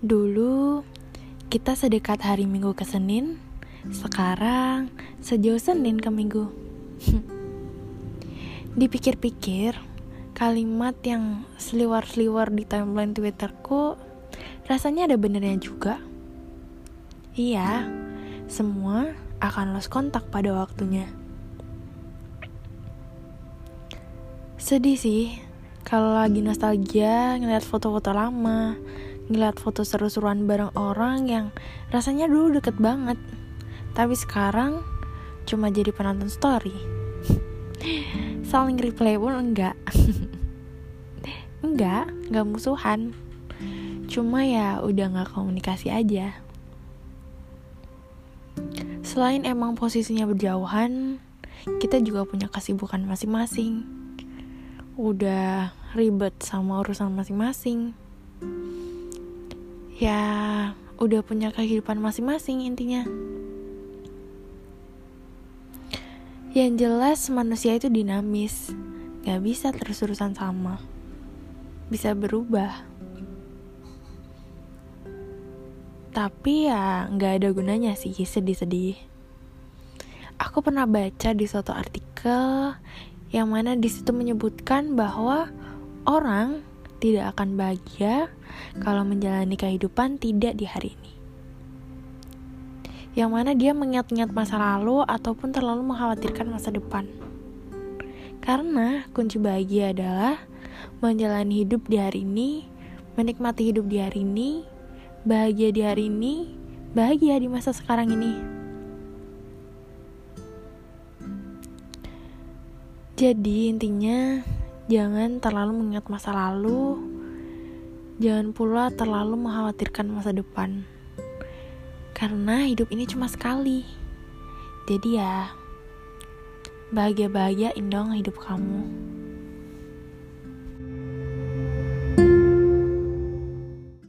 Dulu kita sedekat hari Minggu ke Senin, sekarang sejauh Senin ke Minggu. Dipikir-pikir, kalimat yang seliwar-seliwar di timeline Twitterku rasanya ada benernya juga. Iya, semua akan lost kontak pada waktunya. Sedih sih, kalau lagi nostalgia ngeliat foto-foto lama, ngeliat foto seru-seruan bareng orang yang rasanya dulu deket banget. Tapi sekarang cuma jadi penonton story. Saling replay pun enggak. Enggak enggak musuhan. Cuma ya udah nggak komunikasi aja. Selain emang posisinya berjauhan kita juga punya kesibukan masing-masing udah ribet sama urusan masing-masing ya udah punya kehidupan masing-masing intinya. Yang jelas manusia itu dinamis, gak bisa terus-terusan sama, bisa berubah. Tapi ya gak ada gunanya sih sedih-sedih. Aku pernah baca di suatu artikel yang mana di situ menyebutkan bahwa orang tidak akan bahagia kalau menjalani kehidupan tidak di hari ini. Yang mana dia mengingat-ingat masa lalu ataupun terlalu mengkhawatirkan masa depan. Karena kunci bahagia adalah menjalani hidup di hari ini, menikmati hidup di hari ini, bahagia di hari ini, bahagia di masa sekarang ini. Jadi intinya Jangan terlalu mengingat masa lalu, jangan pula terlalu mengkhawatirkan masa depan. Karena hidup ini cuma sekali. Jadi ya, bahagia-bahagiain dong hidup kamu.